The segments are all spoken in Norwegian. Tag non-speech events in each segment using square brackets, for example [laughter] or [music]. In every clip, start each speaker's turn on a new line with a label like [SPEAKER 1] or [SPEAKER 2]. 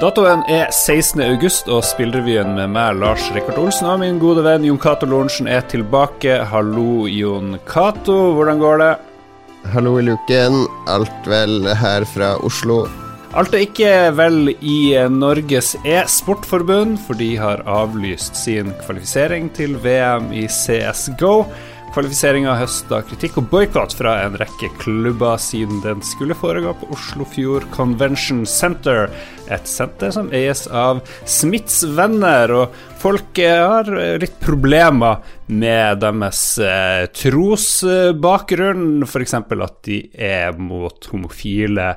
[SPEAKER 1] Datoen er 16. august, og spillrevyen med meg, Lars Rikard Olsen, og min gode venn Jon Cato Lorentzen er tilbake. Hallo, Jon Cato. Hvordan går det?
[SPEAKER 2] Hallo i luken. Alt vel her fra Oslo?
[SPEAKER 1] Alt er ikke vel i Norges e-sportforbund, for de har avlyst sin kvalifisering til VM i CSGO. Kvalifiseringa høsta kritikk og boikott fra en rekke klubber siden den skulle foregå på Oslofjord Convention Center, et senter som eies av Smiths venner. Og folk har litt problemer med deres eh, trosbakgrunn, f.eks. at de er mot homofile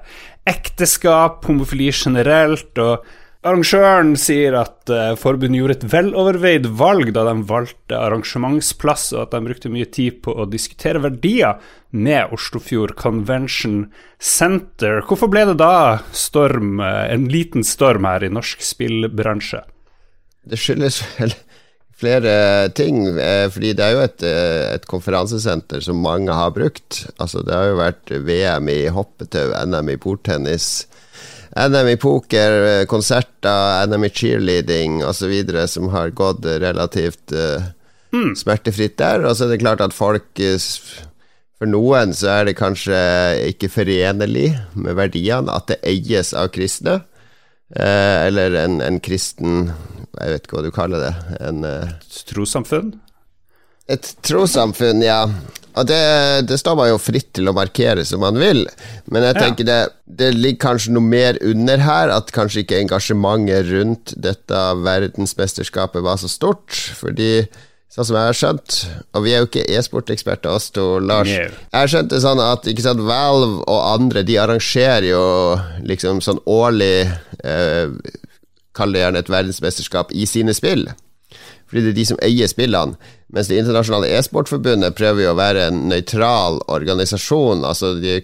[SPEAKER 1] ekteskap, homofili generelt. og Arrangøren sier at uh, forbundet gjorde et veloverveid valg da de valgte arrangementsplass, og at de brukte mye tid på å diskutere verdier med Oslofjord Convention Center. Hvorfor ble det da storm, uh, en liten storm her i norsk spillbransje?
[SPEAKER 2] Det skyldes vel flere ting, eh, fordi det er jo et, et, konferansesenter som mange har brukt. Altså, det har jo vært VM i hoppetau, NM i bordtennis NM i poker, eh, konserter, NM i cheerleading osv. som har gått relativt uh, mm. smertefritt der. Og så er det klart at folk uh, For noen så er det kanskje ikke forenlig med verdiene at det eies av kristne. Uh, eller en, en, kristen Jeg vet ikke hva du kaller det. En
[SPEAKER 1] Trossamfunn?
[SPEAKER 2] Et trossamfunn, ja. Og det, det, står man jo fritt til å markere som man vil, men jeg tenker ja. det, det ligger kanskje noe mer under her. At kanskje ikke engasjementet rundt dette verdensmesterskapet var så stort. Fordi, sånn som jeg har skjønt, og vi er jo ikke e-sporteksperter, oss to, Lars Jeg har skjønt det sånn at ikke sant, Valve og andre De arrangerer jo liksom sånn årlig eh, Kall det gjerne et verdensmesterskap i sine spill fordi det er de som eier spillene. Mens Det internasjonale e-sportforbundet prøver jo å være en nøytral organisasjon, altså de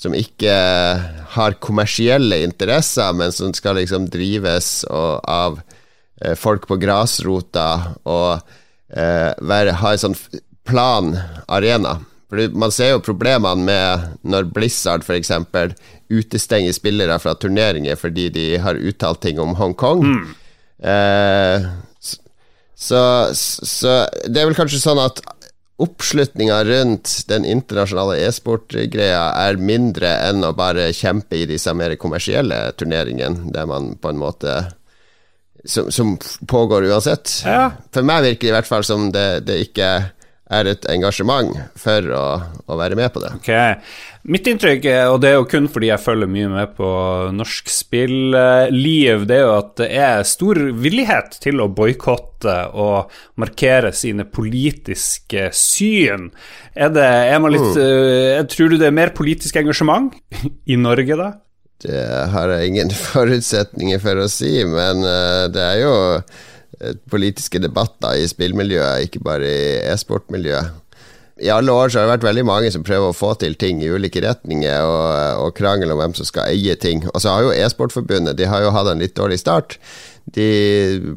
[SPEAKER 2] som ikke har kommersielle interesser, men som skal liksom drives av eh, folk på grasrota og eh, være, ha en sånn plan arena. Fordi Man ser jo problemene med når Blizzard f.eks. utestenger spillere fra turneringer fordi de har uttalt ting om Hongkong. Mm. Eh, så, så det er vel kanskje sånn at oppslutninga rundt den internasjonale e-sport-greia er mindre enn å bare kjempe i disse mer kommersielle turneringene, der man på en måte som, som pågår uansett. Ja. For meg virker det i hvert fall som det, det ikke er et engasjement for å, å, være med på det.
[SPEAKER 1] Okay. Mitt inntrykk, og det er jo kun fordi jeg følger mye med på norsk spillliv, det er jo at det er stor villighet til å boikotte og markere sine politiske syn. Er, det, er man litt mm. uh, Tror du det er mer politisk engasjement i Norge, da?
[SPEAKER 2] Det har jeg ingen [laughs] forutsetninger for å si, men uh, det er jo Eh, politiske debatter i spillmiljøet, ikke bare i e-sportmiljøet. I alle år så har det vært veldig mange som prøver å få til ting i ulike retninger, og, og krangel om hvem som skal eie ting. Og så har jo e-sportforbundet De har jo hatt en litt dårlig start. De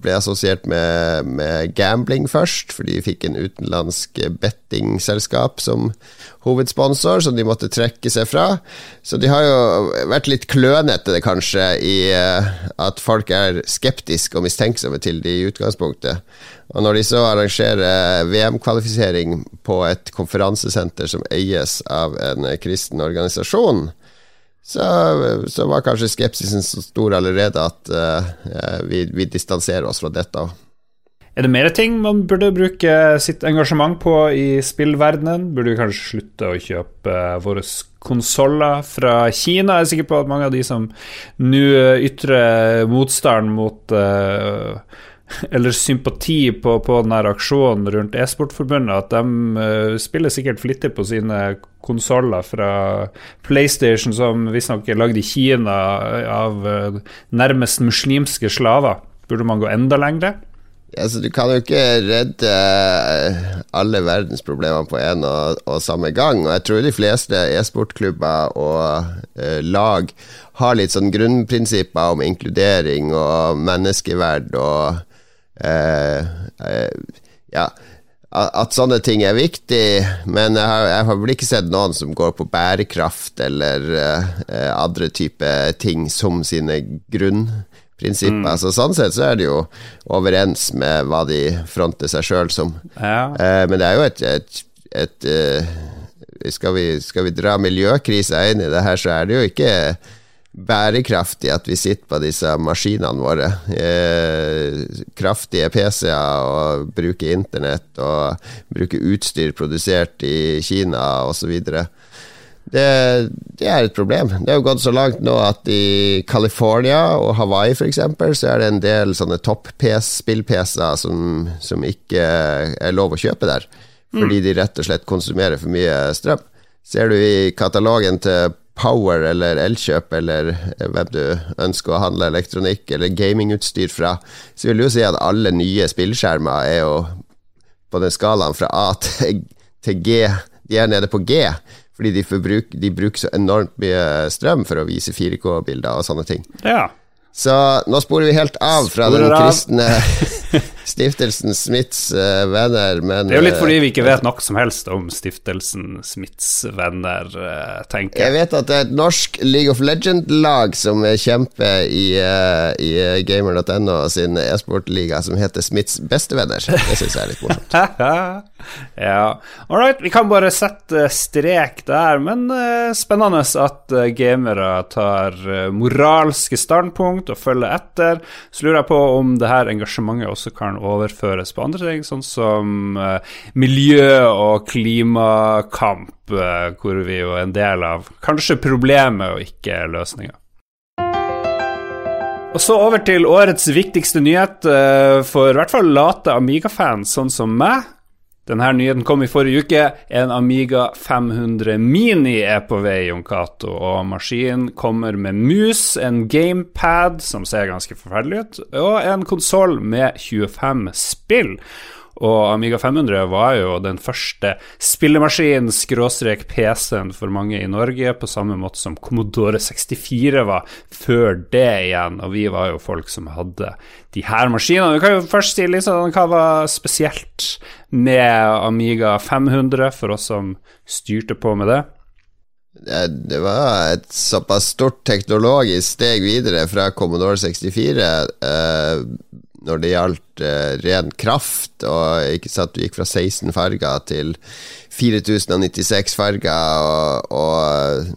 [SPEAKER 2] ble assosiert med, med, gambling først, for de fikk en utenlandsk bettingselskap som hovedsponsor, som de måtte trekke seg fra. Så de har jo vært litt klønete, kanskje, i uh, at folk er skeptiske og mistenksomme til de i utgangspunktet. Og når de så arrangerer VM-kvalifisering på et konferansesenter som eies av en kristen organisasjon, så, så, var kanskje skepsisen så stor allerede at uh, vi, vi, distanserer oss fra dette.
[SPEAKER 1] Er det mer ting man burde bruke sitt engasjement på i spillverdenen? Burde vi kanskje slutte å kjøpe uh, våre konsoller fra Kina? Jeg er sikker på at mange av de som nå ytrer motstand mot uh, eller sympati på, på denne aksjonen rundt e-sportforbundet, at de uh, spiller sikkert flittig på sine konsoller fra PlayStation, som visstnok er lagd i Kina av uh, nærmest muslimske slaver. Burde man gå enda lengre?
[SPEAKER 2] Altså, du kan jo ikke redde alle alle verdensproblemene på en og, og, samme gang. Og jeg tror de fleste e-sportklubber og eh, lag har litt sånn grunnprinsipper om inkludering og menneskeverd og Eh, eh, ja at sånne ting er viktig, men jeg har, jeg har, vel ikke sett noen som går på bærekraft eller uh, andre typer ting som sine grunnprinsipper. Mm. Altså, sånn sett så er det jo overens med hva de fronter seg sjøl som. Ja. Eh, men det er jo et, et, et, et skal, vi, skal, vi, dra miljøkrisa inn i det her, så er det jo ikke bærekraftig at vi sitter på disse maskinene våre. Eh, kraftige PC-er og bruker internett og bruker utstyr produsert i Kina osv. Det, det er et problem. Det har jo gått så langt nå at i California og Hawaii f.eks. så er det en del sånne topp-spill-PC-er som, som, ikke er lov å kjøpe der. Fordi mm. de rett og slett konsumerer for mye strøm. Ser du i katalogen til Power eller Elkjøp eller hvem du ønsker å handle elektronikk eller gamingutstyr fra, så vil du jo si at alle nye spillskjermer er jo på den skalaen fra A til, til G. De er nede på G, fordi de, forbruk, de bruker så enormt mye strøm for å vise 4K-bilder og sånne ting.
[SPEAKER 1] Ja.
[SPEAKER 2] Så nå sporer vi helt av fra Sporer den kristne [laughs] Stiftelsen Smiths uh, venner, men
[SPEAKER 1] Det er jo litt fordi vi ikke vet noe som helst om Stiftelsen Smiths venner, uh, tenker
[SPEAKER 2] jeg. Jeg vet at det er et norsk League of Legend-lag som kjemper i, uh, i gamer.no sin e-sportliga som heter Smiths bestevenner. Det syns jeg er litt morsomt. [laughs]
[SPEAKER 1] ja. All right, vi kan bare sette strek der, men spennende at gamere tar moralske standpunkt og følger etter. Så lurer jeg på om det her engasjementet også kan kan overføres på andre ting, sånn som uh, miljø- og klimakamp, uh, hvor vi jo er en del av kanskje problemet og ikke løsninga. Og så over til årets viktigste nyhet uh, for i hvert fall late Amiga-fans, sånn som meg. Denne nyheten kom i forrige uke. En Amiga 500 Mini er på vei, Jon Cato. Og maskinen kommer med mus, en gamepad som ser ganske forferdelig ut, og en konsoll med 25 spill. Og Amiga 500 var jo den første spillemaskinen, skråstrek PC-en, for mange i Norge, på samme måte som Commodore 64 var før det igjen. Og vi var jo folk som hadde de her maskinene. Vi kan jo først si sånn hva var spesielt med Amiga 500, for oss som styrte på med det.
[SPEAKER 2] Det var et såpass stort teknologisk steg videre fra Commodore 64. Eh, når det gjaldt eh, ren kraft, og ikke sant, du gikk fra 16 farger til 4096 farger, og, og,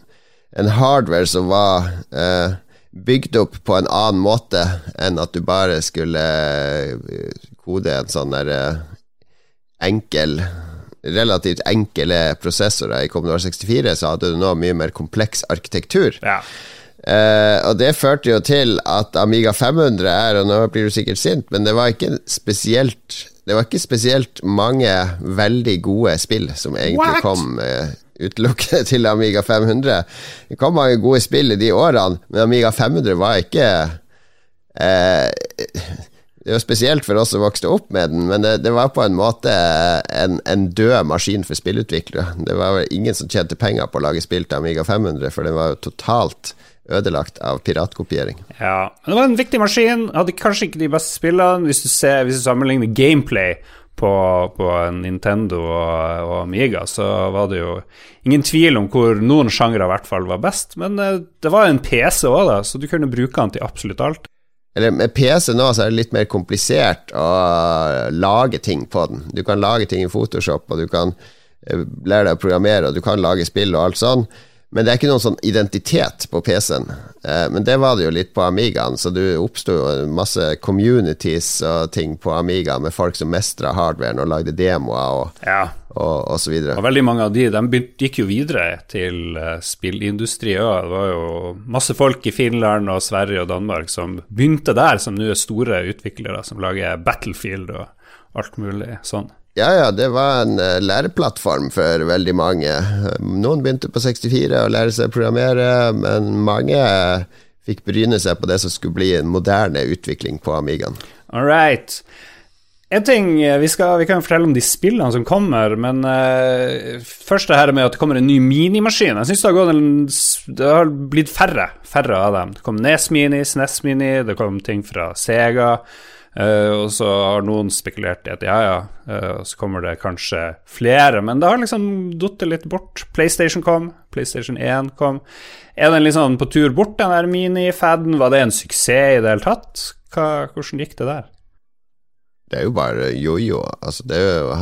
[SPEAKER 2] en hardware som var eh, bygd opp på en annen måte enn at du bare skulle eh, kode en sånn der eh, enkel relativt enkle prosessorer i Commodore 64, så hadde du nå mye mer kompleks arkitektur.
[SPEAKER 1] Ja.
[SPEAKER 2] Uh, og det førte jo til at Amiga 500 er, og nå blir du sikkert sint, men det var ikke spesielt Det var ikke spesielt mange veldig gode spill som egentlig What? kom uh, utelukkende [laughs] til Amiga 500. Det kom mange gode spill i de årene, men Amiga 500 var ikke uh, det var spesielt for oss som vokste opp med den, men det, det var på en måte en, en, død maskin for spillutviklere. Det var ingen som tjente penger på å lage spill til Amiga 500, for den var jo totalt ødelagt av piratkopiering.
[SPEAKER 1] Ja, men det var en viktig maskin. Hadde kanskje ikke de beste spillene. Hvis du, ser, hvis du sammenligner gameplay på, på Nintendo og, og, Amiga, så var det jo ingen tvil om hvor noen sjangre i hvert fall var best. Men uh, det var en PC òg, da, så du kunne bruke den til absolutt alt.
[SPEAKER 2] Eller med PC nå så er det litt mer komplisert å lage ting på den. Du kan lage ting i Photoshop, og du kan eh, lære deg å programmere, og du kan lage spill og alt sånn. Men det er ikke noen sånn identitet på PC-en. Eh, men det var det jo litt på Amigaen, så det oppsto masse communities og ting på Amiga med folk som mestra hardwaren og lagde demoer og,
[SPEAKER 1] ja.
[SPEAKER 2] og, og, så videre.
[SPEAKER 1] Og veldig mange av de, de gikk jo videre til uh, spillindustri òg. Det var jo masse folk i Finland og Sverige og Danmark som begynte der, som nå er store utviklere som lager Battlefield og alt mulig sånn.
[SPEAKER 2] Ja, ja, det var en uh, læreplattform for veldig mange. Noen begynte på 64 å lære seg å programmere, men mange fikk bryne seg på det som skulle bli en moderne utvikling på Amigaen.
[SPEAKER 1] All right. En ting, eh, vi, skal, vi, kan fortelle om de spillene som kommer, men uh, først det her med at det kommer en ny minimaskin. Jeg syns det, det, har blitt færre, færre av dem. Det kom Nes Mini, SNES Mini, det kom ting fra Sega. Uh, og så har noen spekulert i at ja, ja, uh, så kommer det kanskje flere. Men det har liksom datt litt bort. PlayStation kom, PlayStation 1 kom. Er den liksom på tur bort, den der mini-faden? Var det en suksess i det hele tatt? Hva, hvordan gikk det der?
[SPEAKER 2] Det er jo bare jojo. Altså, det, er jo,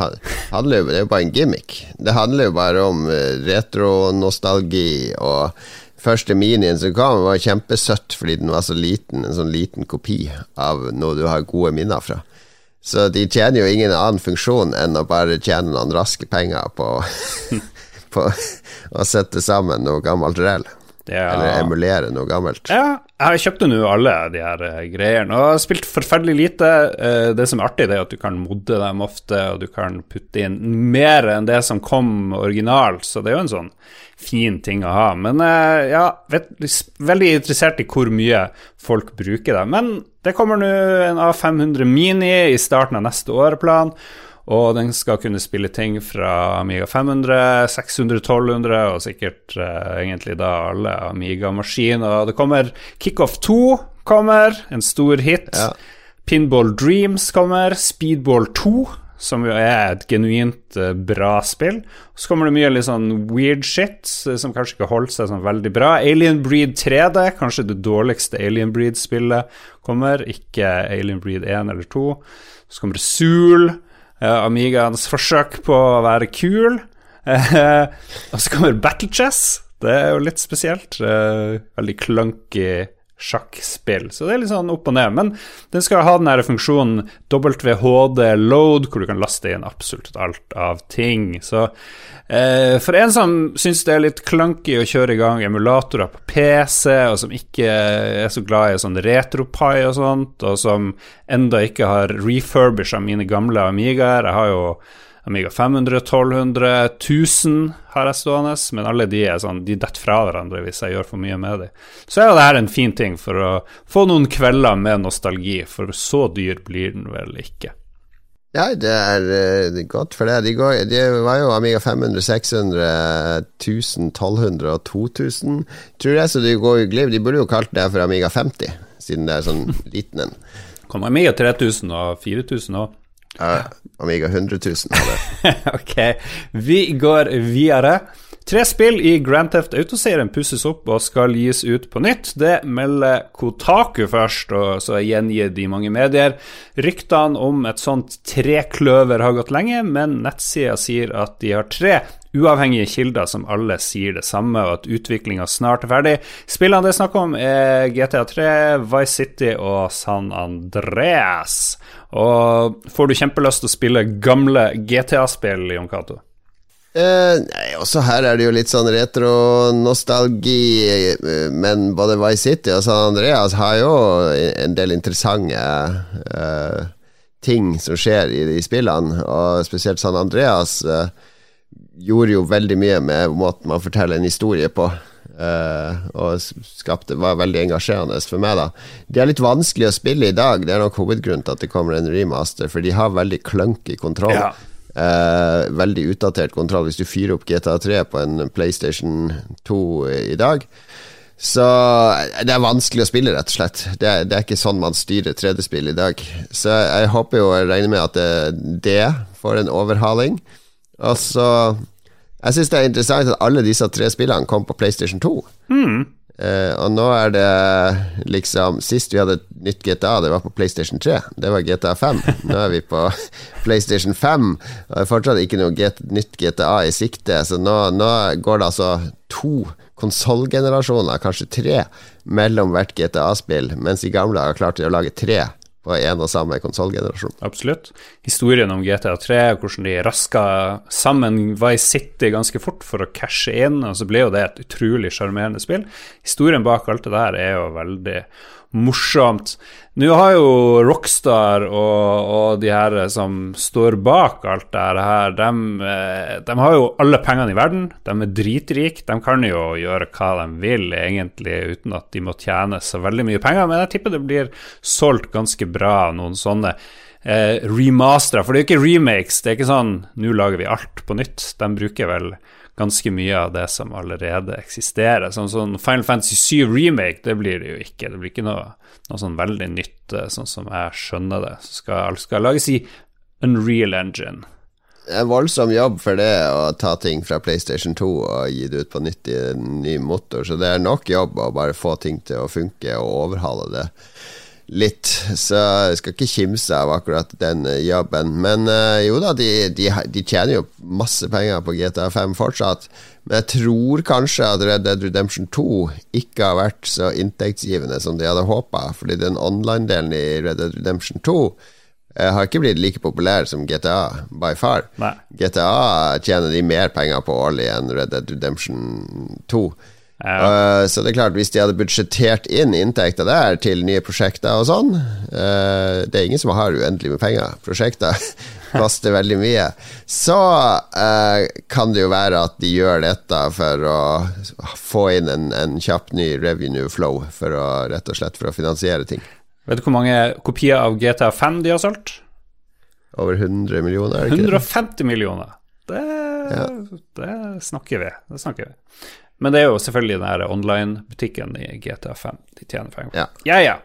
[SPEAKER 2] det er jo bare en gimmick. Det handler jo bare om uh, retronostalgi og første minien som kom, var kjempesøtt fordi den var så liten, en sånn liten kopi av noe du har gode minner fra. Så de tjener jo ingen annen funksjon enn å bare tjene noen raske penger på, [laughs] på å sette sammen noe gammelt rell. Ja. Eller emulere noe gammelt.
[SPEAKER 1] Ja, jeg kjøpte nå alle de her uh, greiene, og har spilt forferdelig lite. Uh, det som er artig, det er at du kan modde dem ofte, og du kan putte inn mer enn det som kom originalt, så det er jo en sånn fin ting å ha. Men uh, ja, vet, veldig interessert i hvor mye folk bruker det. Men det kommer nå en A500 Mini i starten av neste åreplan. Og den skal kunne spille ting fra Amiga 500, 600, 1200 og sikkert uh, egentlig da alle Amiga-maskiner. Det kommer Kickoff 2 kommer, en stor hit. Ja. Pinball Dreams kommer. Speedball 2, som jo er et genuint uh, bra spill. Så kommer det mye litt sånn weird shit uh, som kanskje ikke holdt seg sånn veldig bra. Alien Breed 3D, kanskje det dårligste Alien Breed-spillet, kommer. Ikke Alien Breed 1 eller 2. Så kommer det Zool. Amigaens forsøk på å være kul. [laughs] og så kommer Battle Chess. Det er jo litt spesielt. veldig clunky sjakkspill. Så det er litt sånn opp og ned. Men den skal ha den funksjonen WHD load, hvor du kan laste inn absolutt alt av ting. Så eh, for en som syns det er litt clunky å kjøre i gang emulatorer på PC, og som ikke er så glad i sånn retropie og sånt, og som enda ikke har refurbisha mine gamle Amigaer Jeg har jo Amiga 500, 1200, 1000 har jeg stående, men alle de er sånn, de detter fra hverandre hvis jeg gjør for mye med dem. Så er jo det en fin ting for å få noen kvelder med nostalgi, for så dyr blir den vel ikke.
[SPEAKER 2] Ja, det er, uh, godt for det. De, går, de, var jo Amiga 500, 600, 1000, 1200 og 2000, tror jeg, så de går jo glipp. De burde jo kalt det for Amiga 50, siden det er sånn [laughs] liten en.
[SPEAKER 1] Kom Amiga 3000 og 4000 òg.
[SPEAKER 2] Ja, Amiga 100 000 [laughs]
[SPEAKER 1] ok, vi går videre. Tre spill i Grand Theft Auto-serien pusses opp og skal gis ut på nytt. Det melder Kotaku først, og så gjengir de mange medier. Ryktene om et sånt trekløver har gått lenge, men nettsida sier at de har tre uavhengige kilder som alle sier det samme, og at utviklinga snart er ferdig. Spillene det er snakk om, er GTA3, Vice City og San Andreas. Og får du kjempelyst til å spille gamle GTA-spill, Jon Cato?
[SPEAKER 2] Uh, nei, også her er det jo litt sånn retro-nostalgi, uh, men både Vice City og San Andreas har jo en del interessante uh, ting som skjer i de spillene, og spesielt San Andreas gjorde jo veldig mye med måten man forteller en historie på. Uh, og skapte, var veldig engasjerende for meg. da De er litt vanskelig å spille i dag. Det er nok hovedgrunnen til at det kommer en remaster, for de har veldig clunky kontroll. Ja. Uh, veldig utdatert kontroll. Hvis du fyrer opp GTA3 på en PlayStation 2 i dag, så det er vanskelig å spille, rett og slett. Det er, det er ikke sånn man styrer 3D-spill i dag. Så jeg håper jo, jeg regner med at det, det får en overhaling. Og så jeg syns det er interessant at alle disse tre spillene kom på PlayStation 2. Mm. Uh, og nå er det liksom Sist vi hadde et nytt GTA, det var på PlayStation 3. Det var GTA 5. [laughs] Nå er vi på PlayStation 5, og det er fortsatt ikke noe get, nytt GTA i sikte. Så nå, nå går det altså to konsollgenerasjoner, kanskje tre, mellom hvert GTA-spill, mens de gamle har klart å lage tre på en og samme konsollgenerasjon.
[SPEAKER 1] Absolutt. Historien om GTA3, hvordan de raska sammen Vice City ganske fort for å cashe inn, og så ble jo det et utrolig sjarmerende spill. Historien bak alt det der er jo veldig morsomt. Nå har jo Rockstar og, og, de her som står bak alt det her, de, eh, de, har jo alle pengene i verden. De er dritrike. De kan jo gjøre hva de vil, egentlig, uten at de må tjene så veldig mye penger. Men jeg tipper det blir solgt ganske bra, noen sånne eh, remastera. For det er jo ikke remakes. Det er ikke sånn 'nå lager vi alt på nytt'. De bruker vel ganske mye av det som allerede eksisterer. Sånn, sånn Final Fantasy 7 Remake, det blir det jo ikke. Det blir ikke noe, noe sånn veldig nytt, sånn som jeg skjønner det. Så skal alt skal lages i Unreal Engine.
[SPEAKER 2] En voldsom jobb for det å ta ting fra PlayStation 2 og gi det ut på nytt i en ny motor, så det er nok jobb å bare få ting til å funke og overhale det litt. Så jeg skal ikke kimse av akkurat den jobben. Men uh, jo da, de, de, de, tjener jo masse penger på GTA5 fortsatt. Men jeg tror kanskje at Red Dead Redemption 2 ikke har vært så inntektsgivende som de hadde håpa, fordi den online-delen i Red Dead Redemption 2 uh, har ikke blitt like populær som GTA, by far.
[SPEAKER 1] Nei.
[SPEAKER 2] GTA tjener de mer penger på årlig enn Red Dead Redemption 2. Uh, så det er klart, hvis de hadde budsjettert inn inntekter der til nye prosjekter og sånn uh, Det er ingen som har uendelig med penger. Prosjekter [laughs] koster veldig mye. Så uh, kan det jo være at de gjør dette for å få inn en, en kjapp ny revenue flow, for å, rett og slett for å finansiere ting.
[SPEAKER 1] Vet du hvor mange kopier av GTA 5 de har solgt?
[SPEAKER 2] Over 100 millioner?
[SPEAKER 1] 150 millioner. Det, ja. det, snakker vi. Det snakker vi. Men det er jo selvfølgelig den online-butikken i GTA 5 de tjener penger på.
[SPEAKER 2] Ja.
[SPEAKER 1] ja, ja.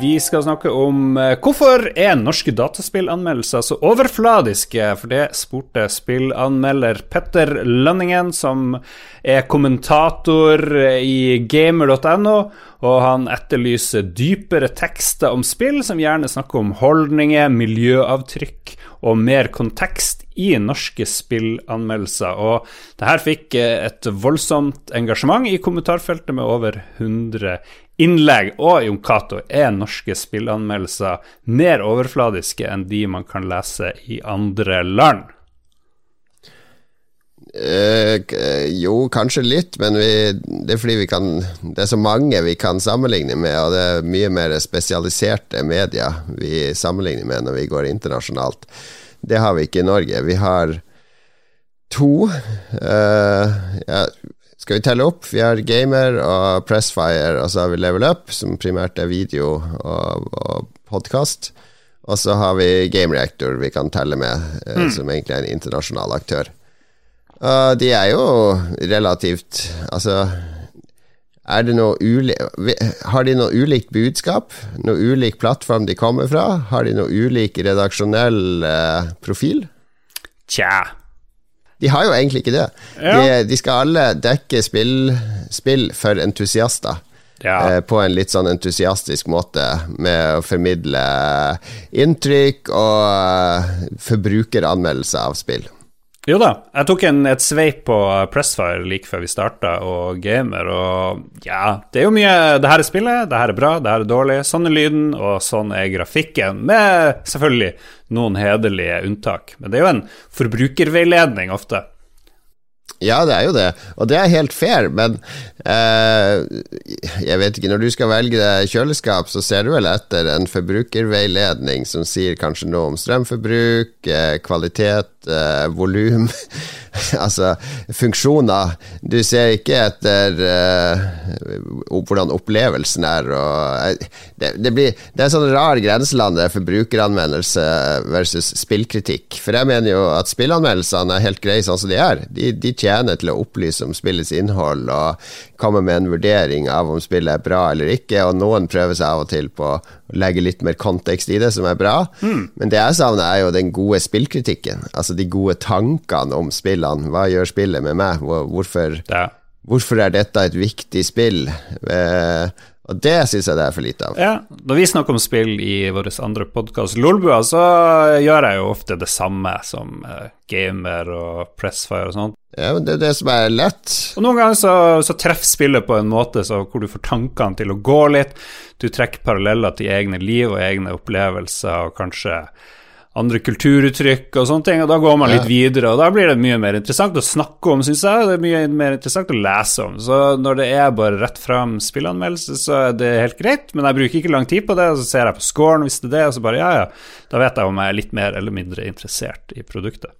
[SPEAKER 1] Vi skal snakke om eh, hvorfor er norske dataspillanmeldelser så overfladiske? For det spurte spillanmelder Petter Lønningen, som er kommentator i gamer.no, og han etterlyser dypere tekster om spill, som gjerne snakker om holdninger, miljøavtrykk og mer kontekst i norske spillanmeldelser. Og det her fikk eh, et voldsomt engasjement i kommentarfeltet med over 100 innlegg. Og Jon Cato, er norske spillanmeldelser mer overfladiske enn de man kan lese i andre land?
[SPEAKER 2] Eh, jo, kanskje litt, men vi, det er fordi vi kan Det er så mange vi kan sammenligne med, og det er mye mer spesialiserte medier vi sammenligner med når vi går internasjonalt. Det har vi ikke i Norge. Vi har to uh, ja, Skal vi telle opp? Vi har Gamer og Pressfire, og så har vi Level Up, som primært er video og, og podkast. Og så har vi Game Reactor vi kan telle med, uh, mm. som egentlig er en internasjonal aktør. Uh, de er jo relativt Altså er det noe uli Har de noe ulikt budskap? Noe ulik plattform de kommer fra? Har de noe ulik redaksjonell eh, profil?
[SPEAKER 1] Tja
[SPEAKER 2] De har jo egentlig ikke det. Ja. De, de, skal alle dekke spill, spill for entusiaster. Ja. Uh, på en litt sånn entusiastisk måte, med å formidle inntrykk og forbrukeranmeldelser forbrukeranmeldelse av spill.
[SPEAKER 1] Jo da, jeg tok en, et sveip på Pressfire like før vi starta, og gamer, og ja Det er jo mye Det her er spillet, det her er bra, det her er dårlig. Sånn er lyden, og sånn er grafikken. Med selvfølgelig noen hederlige unntak. Men det er jo en forbrukerveiledning ofte.
[SPEAKER 2] Ja, det er jo det, og det er helt fair, men eh, jeg vet ikke, når du skal velge deg kjøleskap, så ser du vel etter en forbrukerveiledning som sier kanskje noe om strømforbruk, eh, kvalitet, eh, volum [laughs] Altså funksjoner. Du ser ikke etter uh, hvordan opplevelsen er. Og, uh, det, det, blir, det er en sånn rar grenseland, for brukeranmeldelse versus spillkritikk. For jeg mener jo at spillanmeldelsene er helt greie sånn som de er. De, de tjener til å opplyse om spillets innhold og komme med en vurdering av om spillet er bra eller ikke, og noen prøver seg av og til på legge litt mer kontekst i det, som er bra. Mm. Men det jeg savner, er jo den gode spillkritikken. Altså de gode tankene om spillene. Hva gjør spillet med meg? Hvorfor, ja. hvorfor er dette et viktig spill? Eh, og det syns jeg det er for lite av.
[SPEAKER 1] Ja, Når vi snakker om spill i vår andre podkast, Lolbua, så gjør jeg jo ofte det samme som uh, gamer og Pressfire og sånt.
[SPEAKER 2] Ja, men det er det som er lett.
[SPEAKER 1] Og Noen ganger så, så treffer spillet på en måte så, hvor du får tankene til å gå litt. Du trekker paralleller til egne liv og egne opplevelser, og kanskje andre kulturuttrykk og sånne ting, og da går man litt ja. videre, og da blir det mye mer interessant å snakke om, syns jeg. Det er mye mer interessant å lese om. Så når det er bare rett fram spillanmeldelse, så er det helt greit, men jeg bruker ikke lang tid på det, og så ser jeg på scoren hvis det er det, og så bare ja, ja, da vet jeg om jeg er litt mer eller mindre interessert i produktet.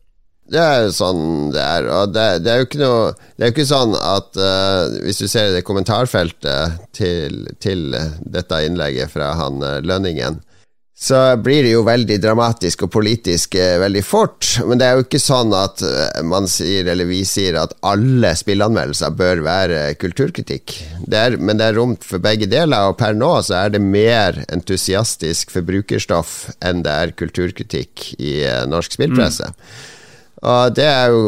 [SPEAKER 2] Det er jo sånn det er, og det, det er jo ikke noe Det er jo ikke sånn at uh, hvis du ser i det kommentarfeltet til, til dette innlegget fra han uh, Lønningen, så blir det jo veldig dramatisk og politisk eh, veldig fort. Men det er jo ikke sånn at eh, man sier, eller vi sier, at alle spillanmeldelser bør være kulturkritikk. Det er, men det er rom for begge deler, og per nå så er det mer entusiastisk forbrukerstoff enn det er kulturkritikk i eh, norsk spillpresse. Mm. Og det er jo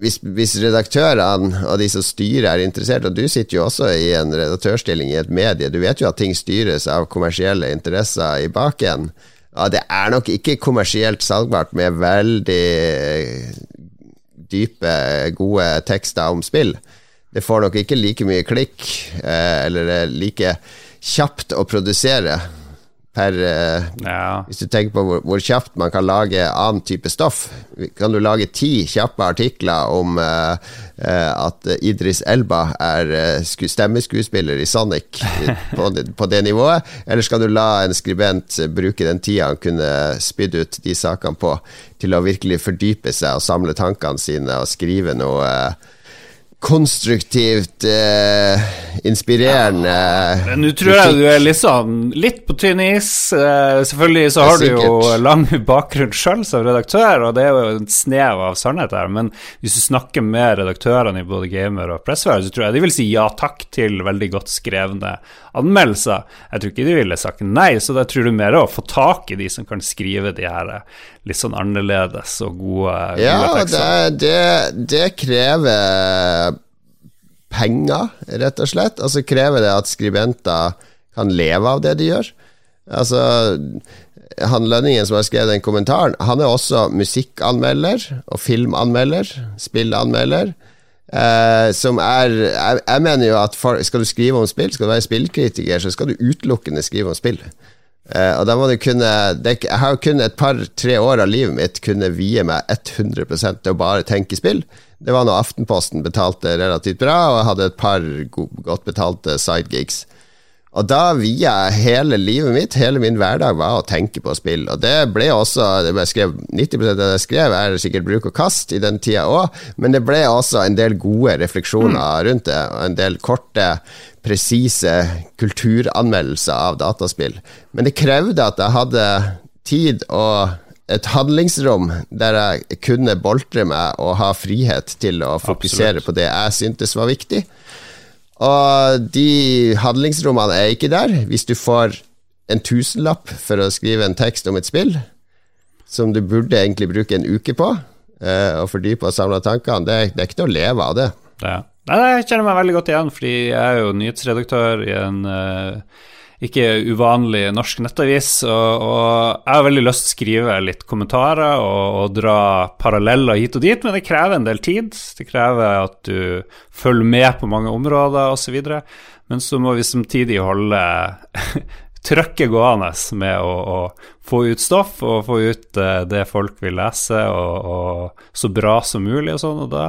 [SPEAKER 2] hvis, hvis, redaktørene og de som styrer er interessert, og du sitter jo også i en redaktørstilling i et medie, du vet jo at ting styres av kommersielle interesser i baken. Ja, det er nok ikke kommersielt salgbart med veldig dype, gode tekster om spill. Det får nok ikke like mye klikk, eh, eller like kjapt å produsere per uh, ja. Hvis du tenker på hvor, hvor, kjapt man kan lage annen type stoff. Kan du lage ti kjappe artikler om uh, uh, at Idris Elba er stemmeskuespiller i Sonic [laughs] på, på, det nivået? Eller skal du la en skribent bruke den tida han kunne spydd ut de sakene på, til å virkelig fordype seg og samle tankene sine og skrive noe konstruktivt, eh, inspirerende
[SPEAKER 1] ja. Nå tror jeg du er liksom litt på tynn is. Eh, selvfølgelig så har du jo lang bakgrunn sjøl som redaktør, og det er jo en snev av sannhet her, men hvis du snakker med redaktørene i både Gamer og Pressfire, så tror jeg de vil si ja takk til veldig godt skrevne anmeldelser. Jeg tror ikke de ville sagt nei, så da tror du mer å få tak i de som kan skrive de her litt sånn annerledes og gode,
[SPEAKER 2] ja, tekster. Ja, det, det, det krever penger, rett og slett. Og så krever det at skribenter kan leve av det de gjør. Altså han Lønningen som har skrevet den kommentaren, han er også musikkanmelder og filmanmelder, spillanmelder. Eh, som er jeg, jeg, mener jo at for, skal du skrive om spill, skal du være spillkritiker, så skal du utelukkende skrive om spill. Uh, og da må du kunne det, Jeg har kun et par-tre år av livet mitt kunne vie meg 100 til å bare tenke spill. Det var når Aftenposten betalte relativt bra, og jeg hadde et par godt betalte sidegigs. Og da via hele livet mitt, hele min hverdag, var å tenke på spill. Og det ble også det ble skrevet, 90% av det jeg skrev, er sikkert bruk og kast i den tida òg, men det ble også en del gode refleksjoner mm. rundt det, og en del korte presise kulturanmeldelser av dataspill. Men det krevde at jeg hadde tid og et handlingsrom der jeg kunne boltre meg og ha frihet til å fokusere Absolutt. på det jeg syntes var viktig. Og de handlingsrommene er ikke der. Hvis du får en tusenlapp for å skrive en tekst om et spill, som du burde egentlig bruke en uke på, eh, og fordype og samle tankene, det, det, er ikke til å leve av det.
[SPEAKER 1] Ja. Nei, jeg kjenner meg veldig godt igjen, fordi jeg er jo nyhetsredaktør i en uh, ikke uvanlig norsk nettavis, og, og, jeg har veldig lyst til å skrive litt kommentarer og, og, dra paralleller hit og dit, men det krever en del tid. Det krever at du følger med på mange områder osv. Men så må vi samtidig holde [laughs] trøkket gående med å, å, få ut stoff og få ut uh, det folk vil lese, og, og, så bra som mulig og sånn, og da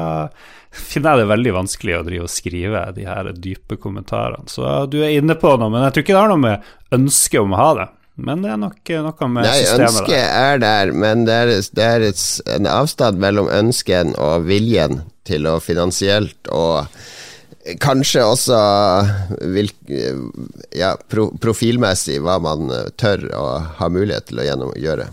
[SPEAKER 1] finner jeg det veldig vanskelig å drive og skrive de her dype kommentarene. Så du er inne på noe, men jeg tror ikke det har noe med ønsket om å ha det. Men det er nok noe med Nei, systemet
[SPEAKER 2] Nei, Ønsket er der, men det er, det er en avstand mellom ønsken og viljen til å finansielt og kanskje også vil, ja, pro, profilmessig hva man tør å ha mulighet til å gjennom, gjøre.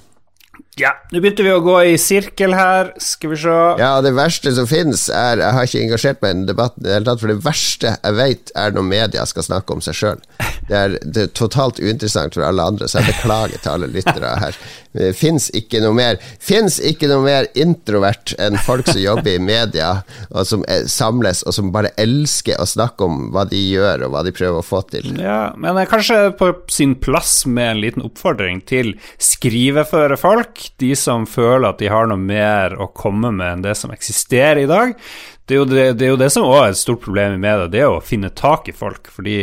[SPEAKER 1] Ja, nå begynte vi å gå i sirkel her, skal vi se.
[SPEAKER 2] Ja, det verste som finnes, er Jeg har ikke engasjert meg i den debatten i det hele tatt, for det verste jeg vet, er når media skal snakke om seg sjøl. Det, det, er totalt uinteressant for alle andre, så jeg beklager til alle lyttere her. Det fins ikke noe mer ikke noe mer introvert enn folk som jobber i media, og som er, samles, og som bare elsker å snakke om hva de gjør, og hva de prøver å få til.
[SPEAKER 1] Ja, men det er kanskje på sin plass med en liten oppfordring til skriveføre folk de som føler at de har noe mer å komme med enn det som eksisterer i dag. Det er jo det, det, er jo det som også er et stort problem i media, det er å finne tak i folk. Fordi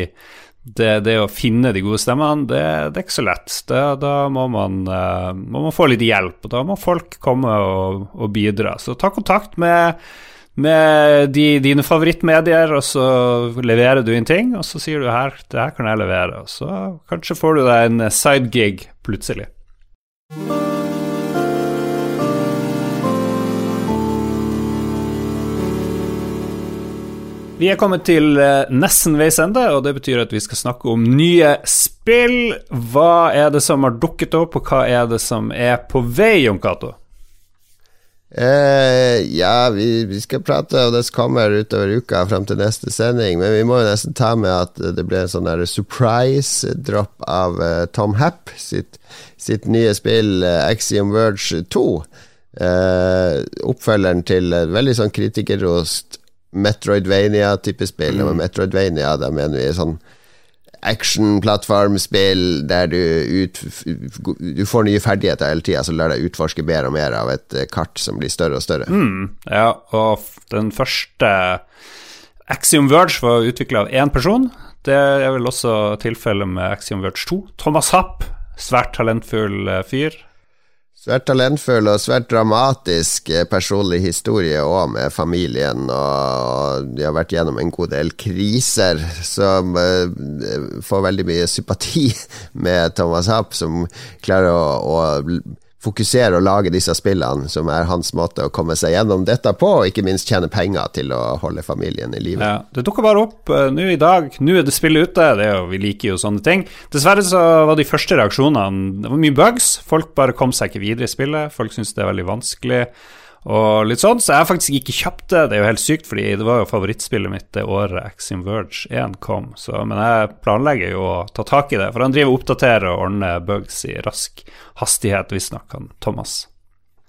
[SPEAKER 1] det, det å finne de gode stemmene, det, det er ikke så lett. da må man, uh, må man, få litt hjelp, og da må folk komme og, og bidra. Så ta kontakt med med de, dine favorittmedier, og så leverer du inn ting, og så sier du her, det her kan jeg levere, og så kanskje får du deg en sidegig plutselig. Vi er kommet til eh, nesten veis ende, og det betyr at vi skal snakke om nye spill. Hva er det som har dukket opp, og hva er det som er på vei, Jon Cato?
[SPEAKER 2] Eh, ja, vi, vi, skal prate, og det kommer utover uka fram til neste sending. Men vi må jo nesten ta med at det ble en sånn surprise-drop av uh, Tom Happ sitt, sitt, nye spill uh, Axiom Verge 2. Uh, oppfølgeren til et veldig sånn kritikerrost Metroidvania-type spill. Mm. Og Metroidvania, da mener vi sånn action-plattformspill der du, ut, du får nye ferdigheter hele tida, så lar deg utforske mer og mer av et eh, kart som blir større og større.
[SPEAKER 1] Mm, ja, og den første Axiom Verge var utvikla av én person. Det er vel også tilfellet med Axiom Verge 2. Thomas Happ, svært talentfull eh, fyr.
[SPEAKER 2] Svært talentfull og svært dramatisk eh, personlig historie òg, med familien. Og de har vært gjennom en god del kriser, som uh, får veldig mye sympati [laughs] med Thomas Happ, som klarer å, å fokusere og lage disse spillene, som er hans måte å komme seg gjennom dette på, og ikke minst tjene penger til å holde familien i live.
[SPEAKER 1] Ja, det dukker bare opp uh, nå i dag. Nå er det spillet ute, det er jo, vi liker jo sånne ting. Dessverre så var de første reaksjonene Det var mye bugs. Folk bare kom seg ikke videre i spillet. Folk syntes det er veldig vanskelig og litt sånn. Så jeg har faktisk ikke kjøpt det. Det er jo helt sykt, fordi det var jo favorittspillet mitt det året Axim Verge 1 kom. Så, men jeg planlegger jo å ta tak i det, for han driver og oppdaterer og ordner bugs i rask hastighet, visstnok, han Thomas.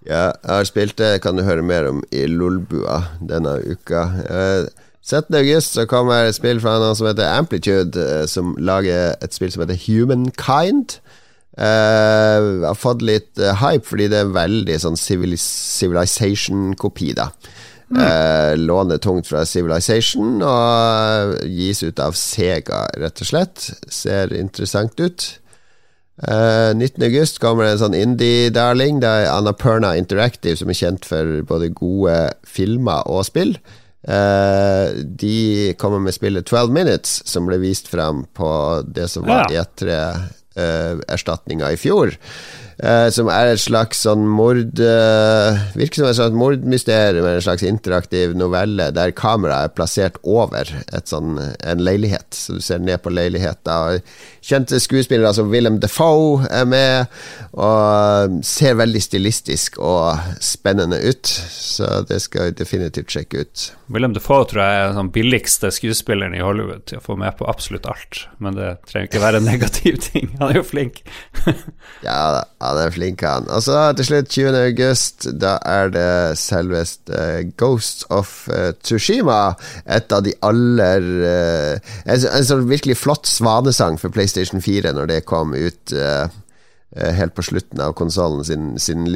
[SPEAKER 2] Ja, jeg har spilt det, kan du høre mer om i Lolbua denne uka. 17. Eh, så kommer et spill fra noen som heter Amplitude, eh, som lager et spill som heter Humankind. Uh, har fått litt uh, hype fordi det er veldig sånn Civilization-kopi, da. Mm. Uh, låner tungt fra Civilization og gis ut av Sega, rett og slett. Ser interessant ut. Uh, 19.8 kommer det en sånn indie-darling. Det er Annapurna Interactive, som er kjent for både gode filmer og spill. Uh, de kommer med spillet 12 Minutes, som ble vist frem på det som var ja. E3 uh, erstatninga i fjor. Uh, som er et slags sånn mord uh, Virker som et slags mordmysterium, en slags interaktiv novelle der kameraet er plassert over sånn, en leilighet, så du ser ned på leiligheta. Kjente skuespillere som Willem Defoe er med, og ser veldig stilistisk og spennende ut. Så det skal vi definitivt sjekke ut.
[SPEAKER 1] Willem Defoe tror jeg er den billigste skuespilleren i Hollywood til å få med på absolutt alt, men det trenger ikke være en [laughs] negativ ting. Han er jo flink. [laughs]
[SPEAKER 2] ja, han er flink, han. Og så til slutt, 20. august, da er det selveste uh, Ghosts of uh, Tsushima. Et av de aller uh, En, en sånn virkelig flott svanesang for PlayStation PlayStation 4 når det kom ut uh, helt på slutten av konsollen sin, sin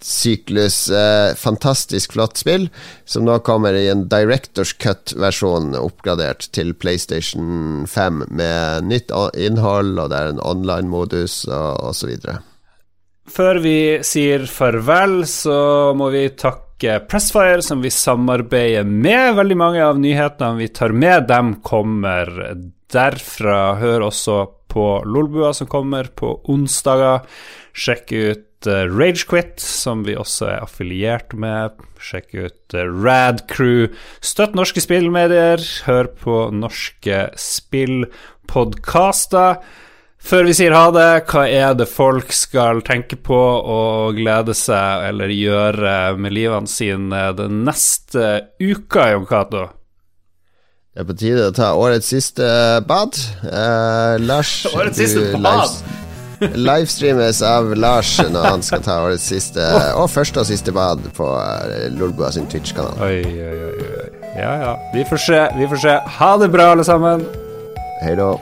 [SPEAKER 2] livssyklus. Eh, fantastisk flott spill, som nå kommer i en Directors Cut-versjon oppgradert til PlayStation 5 med nytt innhold, og det er en online-modus og osv.
[SPEAKER 1] Før vi sier farvel, så må vi takke Pressfire, som vi samarbeider med. Veldig mange av nyhetene vi tar med, dem kommer derfra. Hør også på Lolbua, som kommer på onsdager. Sjekk ut uh, Ragequit, som vi også er affiliert med. Sjekk ut uh, Rad Crew. Støtt norske spillmedier. Hør på norske spillpodkaster. Før vi sier ha det, hva er det folk skal tenke på og glede seg eller gjøre med livene sine den neste uka, Jon Cato?
[SPEAKER 2] Det er på tide å ta årets siste bad. Uh, Lars [laughs]
[SPEAKER 1] Årets siste bad?
[SPEAKER 2] Livestreames av Lars når han skal ta årets siste og første og siste bad på uh, Lolbua sin Twitch-kanal.
[SPEAKER 1] Oi, oi, oi. Ja ja. Vi får se. Vi får se. Ha det bra, alle sammen.
[SPEAKER 2] Hei da.